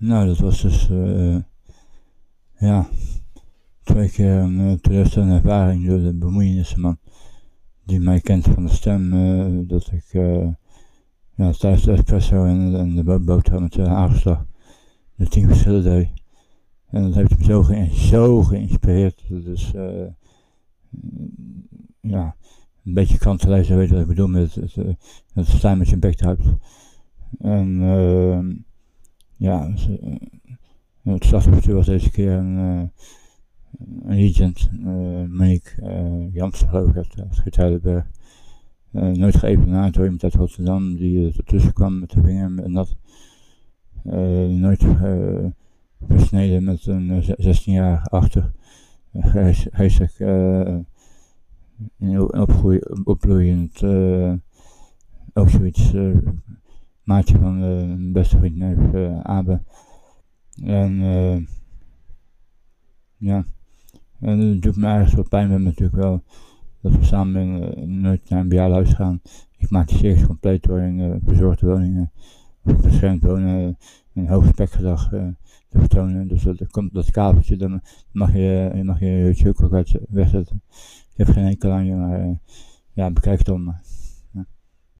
Nou, dat was dus, uh, ja, twee keer een uh, teleurstellende ervaring door de bemoeienissen die mij kent van de stem, uh, dat ik ja, tijdens de espresso en, de boterham met de aangeslag de tien verschillen deed. En dat heeft me zo, ge geïnspireerd. Dus ja, een beetje krantenlezer weet wat ik bedoel met het, het, het staan met eruit. En uh, ja, dus, uh, het slachtoffer was deze keer een, uh, een agent, Monique uh, Jansen geloof ik uit Schietheidenberg. Uh, nooit geëvenaard door iemand uit Rotterdam die er tussen kwam met de vinger en dat. Nooit versneden met een 16 jaar achter. Geestig uh, opbloeiend ook zoiets maatje van mijn beste vriend neef Abe. En ja, en het doet me ergens wel pijn met natuurlijk wel dat we samen uh, nooit naar een bejaardenhuis gaan. Ik maak die series compleet door in verzorgde woningen, of beschermd wonen, een hoog spekgedrag uh, te vertonen. Dus dat, komt dat kabeltje, dan mag je, mag je je ook wegzetten. Ik heb geen enkel aan je, maar ja, bekijk het dan.